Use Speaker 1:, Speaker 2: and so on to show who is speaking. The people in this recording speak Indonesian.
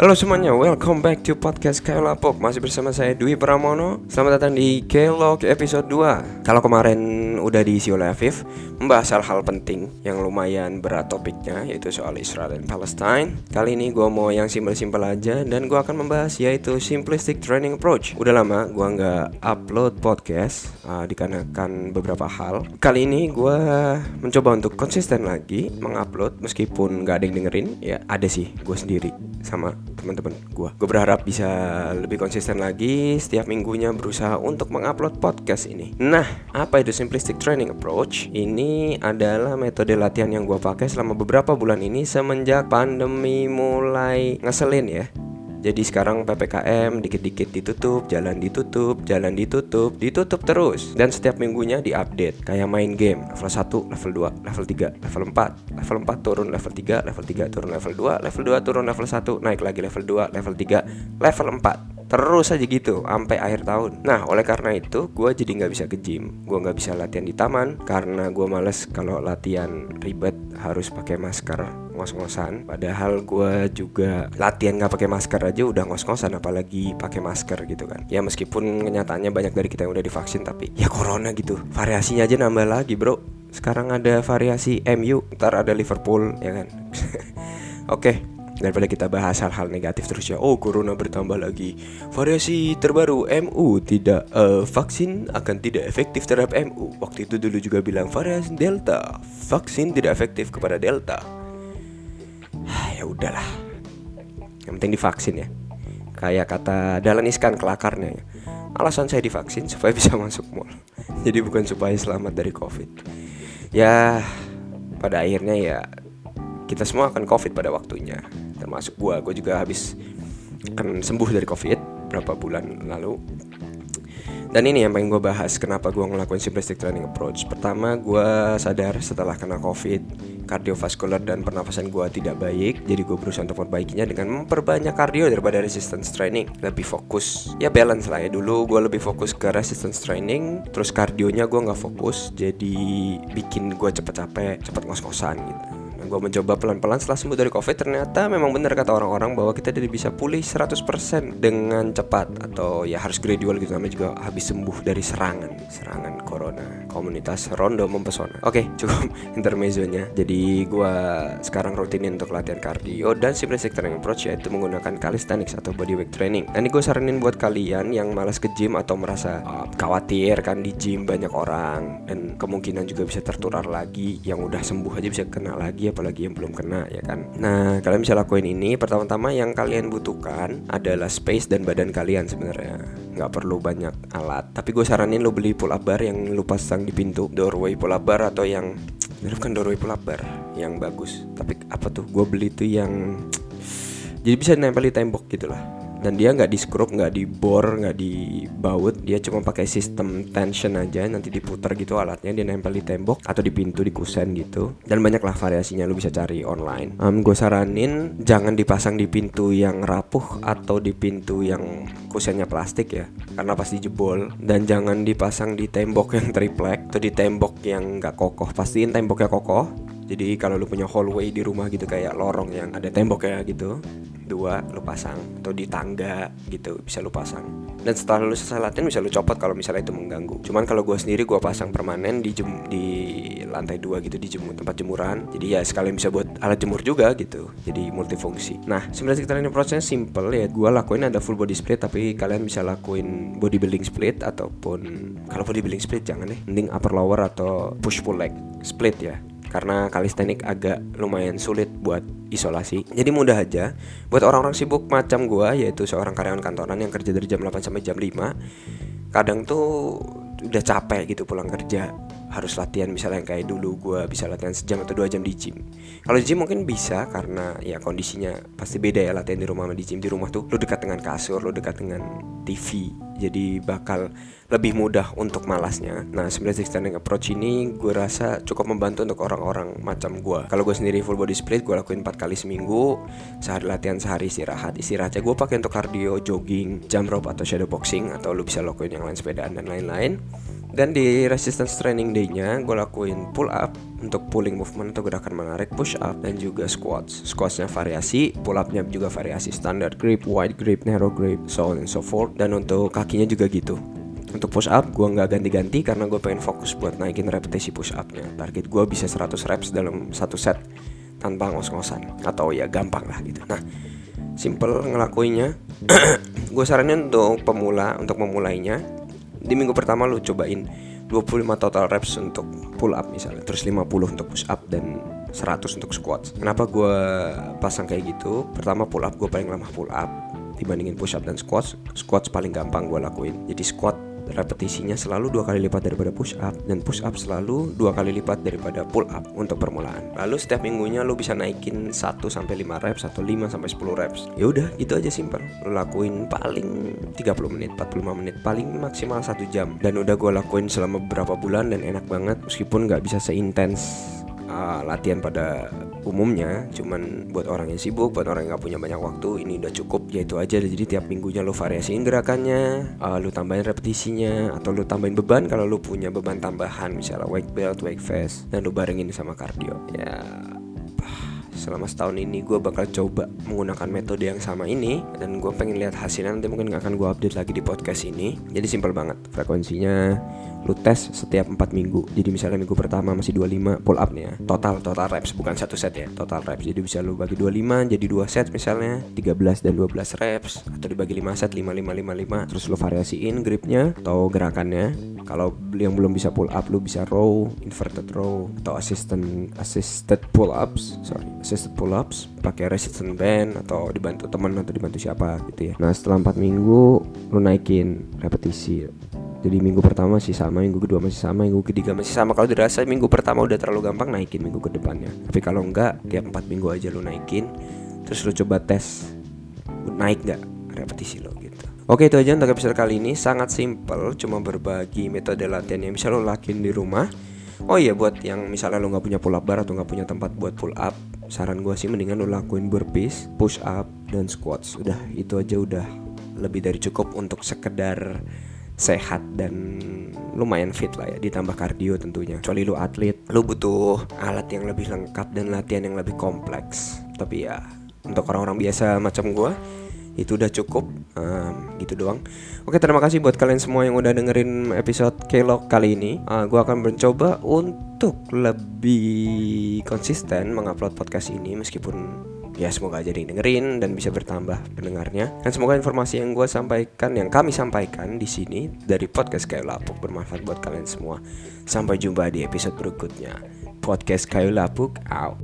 Speaker 1: Halo semuanya, welcome back to podcast Kaila Pop. Masih bersama saya Dwi Pramono. Selamat datang di Kelog episode 2 Kalau kemarin udah diisi oleh Afif Membahas hal-hal penting yang lumayan berat topiknya Yaitu soal Israel dan Palestine. Kali ini gue mau yang simpel-simpel aja Dan gue akan membahas yaitu Simplistic Training Approach. Udah lama gue nggak upload podcast uh, Dikarenakan beberapa hal. Kali ini gue mencoba untuk konsisten lagi Mengupload meskipun gak ada yang dengerin. Ya ada sih gue sendiri sama teman-teman gue. Gue berharap bisa lebih konsisten lagi setiap minggunya berusaha untuk mengupload podcast ini. Nah, apa itu simplistic training approach? Ini adalah metode latihan yang gue pakai selama beberapa bulan ini semenjak pandemi mulai ngeselin ya. Jadi sekarang PPKM dikit-dikit ditutup, jalan ditutup, jalan ditutup, ditutup terus. Dan setiap minggunya diupdate Kayak main game, level 1, level 2, level 3, level 4 Level 4 turun level 3, level 3 turun level 2, level 2 turun level 1 Naik lagi level 2, level 3, level 4 Terus aja gitu sampai akhir tahun. Nah, oleh karena itu, gue jadi nggak bisa ke gym. Gue nggak bisa latihan di taman karena gue males kalau latihan ribet harus pakai masker ngos-ngosan. Padahal gue juga latihan nggak pakai masker aja udah ngos-ngosan, apalagi pakai masker gitu kan. Ya meskipun kenyataannya banyak dari kita yang udah divaksin, tapi ya corona gitu. Variasinya aja nambah lagi, bro. Sekarang ada variasi MU, ntar ada Liverpool, ya kan. Oke, daripada kita bahas hal-hal negatif terus ya oh corona bertambah lagi. Variasi terbaru MU tidak uh, vaksin akan tidak efektif terhadap MU waktu itu dulu juga bilang variasi delta vaksin tidak efektif kepada delta. Ya udahlah. Yang penting divaksin ya. Kayak kata Dalan Iskan kelakarnya ya. alasan saya divaksin supaya bisa masuk mall. Jadi bukan supaya selamat dari covid. Ya pada akhirnya ya kita semua akan covid pada waktunya termasuk gue gue juga habis kan sembuh dari covid berapa bulan lalu. Dan ini yang pengen gue bahas kenapa gue ngelakuin simplistic training approach. Pertama gue sadar setelah kena covid Kardiovaskular dan pernafasan gue tidak baik Jadi gue berusaha untuk memperbaikinya dengan memperbanyak kardio daripada resistance training. Lebih fokus. Ya balance lah ya. Dulu gue lebih fokus ke resistance training Terus kardionya gue gak fokus Jadi bikin gue cepet capek Cepet ngos-ngosan gitu gue mencoba pelan-pelan setelah sembuh dari covid ternyata memang benar kata orang-orang bahwa kita tidak bisa pulih 100% dengan cepat. Atau ya harus gradual gitu namanya juga habis sembuh dari serangan serangan corona. Komunitas rondo mempesona. Oke cukup intermezzonya. Jadi gue sekarang rutinin untuk latihan kardio dan simplistic training approach yaitu menggunakan calisthenics atau bodyweight training. Dan ini gue saranin buat kalian yang malas ke gym atau merasa uh, khawatir kan di gym banyak orang. Dan kemungkinan juga bisa tertular lagi yang udah sembuh aja bisa kena lagi apalagi yang belum kena ya kan? Nah kalian bisa lakuin ini. Pertama-tama yang kalian butuhkan adalah space dan badan kalian sebenarnya. Nggak perlu banyak alat. Tapi gue saranin lo beli pull up bar yang lu pasang di pintu doorway pull up bar atau yang bukan doorway pull up bar yang bagus. Tapi apa tuh? Gue beli tuh yang jadi bisa nempel di tembok gitu lah dan dia nggak di skrup nggak di bor nggak dibaut. Dia cuma pakai sistem tension aja. Nanti diputar gitu alatnya dia nempel di tembok atau di pintu di kusen gitu. Dan banyaklah variasinya lu bisa cari online. Um, gue saranin jangan dipasang di pintu yang rapuh atau di pintu yang kusennya plastik ya. Karena pasti jebol. Dan jangan dipasang di tembok yang triplek atau di tembok yang nggak kokoh. Pastiin temboknya kokoh jadi kalau lu punya hallway di rumah gitu kayak lorong yang ada temboknya gitu dua lu pasang. Atau di tangga gitu bisa lu pasang. Dan setelah lu selesai latihan bisa lu copot kalau misalnya itu mengganggu. Cuman kalau gue sendiri gue pasang permanen di jem di lantai dua gitu di jemur tempat jemuran. Jadi ya sekalian bisa buat alat jemur juga gitu jadi multifungsi. Nah sebenarnya kita ini prosesnya simple ya. Gue lakuin ada full body split tapi kalian bisa lakuin bodybuilding split ataupun kalau bodybuilding split jangan deh mending upper lower atau push pull leg split ya karena kalistenik agak lumayan sulit buat isolasi. Jadi mudah aja buat orang-orang sibuk macam gua yaitu seorang karyawan kantoran yang kerja dari jam 8 sampai jam 5. Kadang tuh udah capek gitu pulang kerja harus latihan misalnya kayak dulu gue bisa latihan sejam atau dua jam di gym. Kalau di gym mungkin bisa karena ya kondisinya pasti beda ya latihan di rumah sama di gym. Di rumah tuh lu dekat dengan kasur lu dekat dengan TV jadi bakal lebih mudah untuk malasnya. Nah sebenarnya standing approach ini gue rasa cukup membantu untuk orang-orang macam gue kalau gue sendiri full body split gue lakuin empat kali seminggu sehari latihan sehari istirahat. Istirahatnya gue pakai untuk cardio jogging jump rope atau shadow boxing atau lu bisa lakuin yang lain sepedaan dan lain-lain dan di resistance training day-nya gue lakuin pull up untuk pulling movement atau gerakan menarik push up dan juga squats. Squatsnya variasi, pull upnya juga variasi standard grip, wide grip, narrow grip, so on and so forth. Dan untuk kakinya juga gitu. Untuk push up gue nggak ganti-ganti karena gue pengen fokus buat naikin repetisi push upnya. Target gue bisa 100 reps dalam satu set tanpa ngos-ngosan atau ya gampang lah gitu. Nah, simple ngelakuinnya. gue saranin untuk pemula untuk memulainya di minggu pertama lu cobain 25 total reps untuk pull up misalnya terus 50 untuk push up dan 100 untuk squat. Kenapa gue pasang kayak gitu? Pertama pull up gue paling lama pull up dibandingin push up dan squat squat paling gampang gue lakuin. Jadi squat repetisinya selalu dua kali lipat daripada push up dan push up selalu dua kali lipat daripada pull up untuk permulaan. Lalu setiap minggunya lu bisa naikin 1 sampai 5 reps atau 5 sampai 10 reps. Ya udah, gitu aja simple. Lu lakuin paling 30 menit, 45 menit, paling maksimal 1 jam. Dan udah gue lakuin selama beberapa bulan dan enak banget meskipun nggak bisa seintens uh, latihan pada umumnya cuman buat orang yang sibuk buat orang yang gak punya banyak waktu ini udah cukup. Ya itu aja jadi tiap minggunya lo variasiin gerakannya uh, lo tambahin repetisinya atau lo tambahin beban kalau lo punya beban tambahan misalnya weight belt weight vest dan lo barengin sama cardio. Ya selama setahun ini gue bakal coba menggunakan metode yang sama ini dan gue pengen lihat hasilnya nanti mungkin gak akan gue update lagi di podcast ini. Jadi simpel banget frekuensinya lu tes setiap 4 minggu. Jadi misalnya minggu pertama masih 25 pull up nih ya. Total total reps bukan satu set ya total reps. Jadi bisa lu bagi 25 jadi dua set misalnya 13 dan 12 reps. Atau dibagi 5 set 5 5 5 5 terus lu variasiin gripnya atau gerakannya kalau yang belum bisa pull up lu bisa row inverted row atau assistant assisted pull ups sorry assisted pull ups pakai resistance band atau dibantu teman atau dibantu siapa gitu ya nah setelah 4 minggu lu naikin repetisi jadi minggu pertama masih sama, minggu kedua masih sama, minggu ketiga masih sama. Kalau dirasa minggu pertama udah terlalu gampang naikin minggu ke depannya. Tapi kalau enggak, tiap 4 minggu aja lu naikin. Terus lu coba tes naik nggak repetisi lo gitu. Oke itu aja untuk episode kali ini sangat simple, cuma berbagi metode latihan yang bisa lo lakuin di rumah. Oh iya buat yang misalnya lo nggak punya pull up bar atau nggak punya tempat buat pull up, saran gue sih mendingan lo lakuin burpees, push up dan squats. Udah itu aja udah lebih dari cukup untuk sekedar sehat dan lumayan fit lah ya ditambah kardio tentunya kecuali lu atlet lu butuh alat yang lebih lengkap dan latihan yang lebih kompleks tapi ya untuk orang-orang biasa macam gue itu udah cukup um, gitu doang. Oke terima kasih buat kalian semua yang udah dengerin episode Kelok kali ini. Uh, gue akan mencoba untuk lebih konsisten mengupload podcast ini meskipun ya semoga aja dengerin dan bisa bertambah pendengarnya. Dan semoga informasi yang gue sampaikan yang kami sampaikan di sini dari podcast kayu lapuk bermanfaat buat kalian semua. Sampai jumpa di episode berikutnya. Podcast kayu lapuk out